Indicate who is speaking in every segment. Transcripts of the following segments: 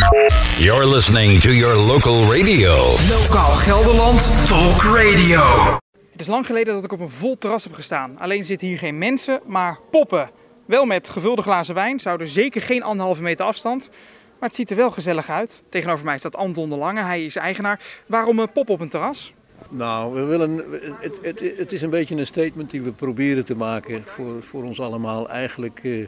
Speaker 1: You're listening to your local radio.
Speaker 2: Lokaal Gelderland Talk Radio.
Speaker 3: Het is lang geleden dat ik op een vol terras heb gestaan. Alleen zitten hier geen mensen, maar poppen. Wel met gevulde glazen wijn, zouden zeker geen anderhalve meter afstand. Maar het ziet er wel gezellig uit. Tegenover mij staat Anton de Lange, hij is eigenaar. Waarom een pop op een terras?
Speaker 4: Nou, we willen, het, het, het is een beetje een statement die we proberen te maken voor, voor ons allemaal. Eigenlijk uh,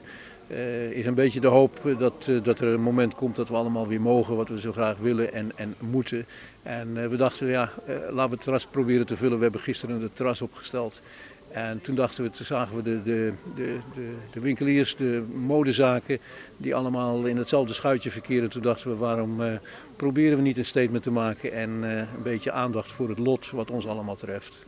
Speaker 4: uh, is een beetje de hoop dat, uh, dat er een moment komt dat we allemaal weer mogen wat we zo graag willen en, en moeten. En we dachten, ja, laten we het terras proberen te vullen. We hebben gisteren het terras opgesteld. En toen dachten we, zagen we de, de, de, de, winkeliers, de modezaken, die allemaal in hetzelfde schuitje verkeren. Toen dachten we, waarom proberen we niet een statement te maken en een beetje aandacht voor het lot wat ons allemaal treft.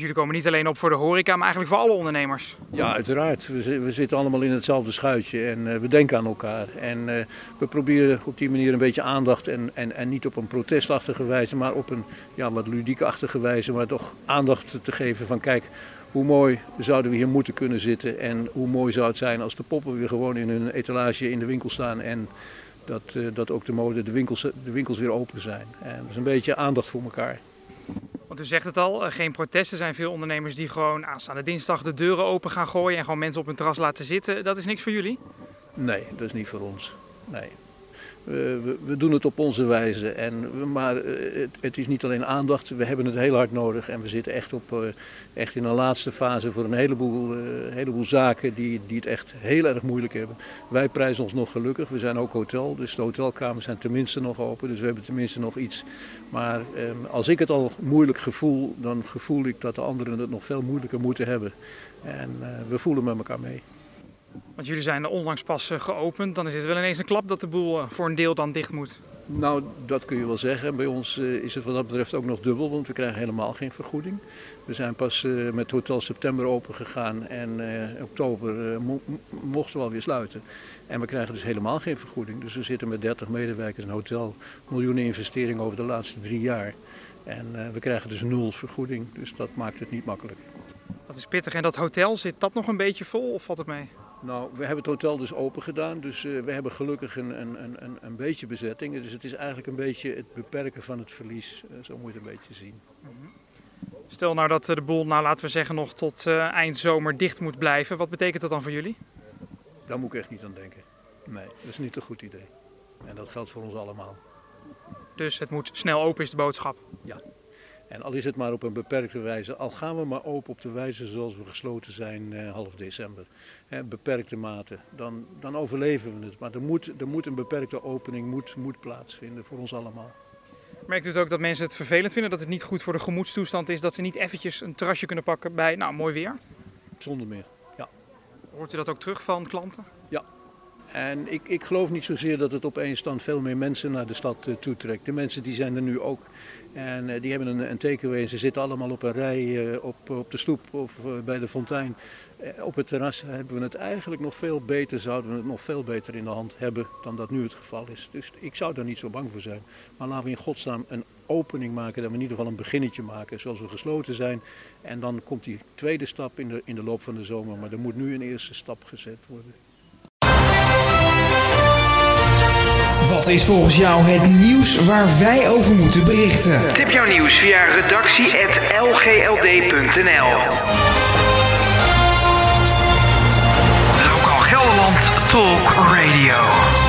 Speaker 3: Jullie komen niet alleen op voor de horeca, maar eigenlijk voor alle ondernemers?
Speaker 4: Ja, uiteraard. We, we zitten allemaal in hetzelfde schuitje en uh, we denken aan elkaar. En uh, we proberen op die manier een beetje aandacht en, en, en niet op een protestachtige wijze, maar op een ja, wat ludiekachtige wijze, maar toch aandacht te geven van kijk, hoe mooi zouden we hier moeten kunnen zitten en hoe mooi zou het zijn als de poppen weer gewoon in hun etalage in de winkel staan en dat, uh, dat ook de mode, de winkels, de winkels weer open zijn. En dus een beetje aandacht voor elkaar.
Speaker 3: Want u zegt het al, geen protesten. Er zijn veel ondernemers die gewoon aanstaande dinsdag de deuren open gaan gooien en gewoon mensen op hun terras laten zitten. Dat is niks voor jullie?
Speaker 4: Nee, dat is niet voor ons. Nee. We, we, doen het op onze wijze. En, maar het, het, is niet alleen aandacht, we hebben het heel hard nodig. En we zitten echt, op, echt in een laatste fase voor een heleboel, heleboel zaken die, die het echt heel erg moeilijk hebben. Wij prijzen ons nog gelukkig. We zijn ook hotel, dus de hotelkamers zijn tenminste nog open. Dus we hebben tenminste nog iets. Maar als ik het al moeilijk gevoel, dan gevoel ik dat de anderen het nog veel moeilijker moeten hebben. En we voelen met elkaar mee.
Speaker 3: Want jullie zijn onlangs pas geopend. Dan is het wel ineens een klap dat de boel voor een deel dan dicht moet.
Speaker 4: Nou, dat kun je wel zeggen. Bij ons is het wat dat betreft ook nog dubbel, want we krijgen helemaal geen vergoeding. We zijn pas met Hotel September open gegaan en oktober mo mochten we alweer sluiten. En we krijgen dus helemaal geen vergoeding. Dus we zitten met 30 medewerkers in een hotel, miljoenen investeringen over de laatste drie jaar. En we krijgen dus nul vergoeding, dus dat maakt het niet makkelijk.
Speaker 3: Dat is pittig. En dat hotel, zit dat nog een beetje vol of valt het mee?
Speaker 4: Nou, we hebben het hotel dus open gedaan, dus uh, we hebben gelukkig een, een, een, een beetje bezetting. Dus het is eigenlijk een beetje het beperken van het verlies, uh, zo moet je het een beetje zien.
Speaker 3: Stel nou dat de boel, nou laten we zeggen, nog tot uh, eind zomer dicht moet blijven. Wat betekent dat dan voor jullie?
Speaker 4: Daar moet ik echt niet aan denken. Nee, dat is niet een goed idee. En dat geldt voor ons allemaal.
Speaker 3: Dus het moet snel open is de boodschap?
Speaker 4: Ja. En al is het maar op een beperkte wijze, al gaan we maar open op de wijze zoals we gesloten zijn eh, half december, hè, beperkte mate, dan, dan overleven we het. Maar er moet, er moet een beperkte opening moet, moet plaatsvinden voor ons allemaal.
Speaker 3: Merkt u het ook dat mensen het vervelend vinden, dat het niet goed voor de gemoedstoestand is, dat ze niet eventjes een terrasje kunnen pakken bij nou, mooi weer?
Speaker 4: Zonder meer, ja.
Speaker 3: Hoort u dat ook terug van klanten?
Speaker 4: Ja, en ik, ik geloof niet zozeer dat het opeens dan veel meer mensen naar de stad uh, toetrekt. De mensen die zijn er nu ook. En uh, die hebben een, een takeaway. Ze zitten allemaal op een rij uh, op, op de stoep of bij de fontein. op het terras hebben we het eigenlijk nog veel beter, zouden we het nog veel beter in de hand hebben dan dat nu het geval is. Dus ik zou daar niet zo bang voor zijn. Maar laten we in godsnaam een opening maken, dat we in ieder geval een beginnetje maken zoals we gesloten zijn. En dan komt die tweede stap in de, in de loop van de zomer. Maar er moet nu een eerste stap gezet worden.
Speaker 2: Is volgens jou het nieuws waar wij over moeten berichten?
Speaker 5: Tip jouw nieuws via redactie.lgld.nl Lokaal Gelderland Talk Radio.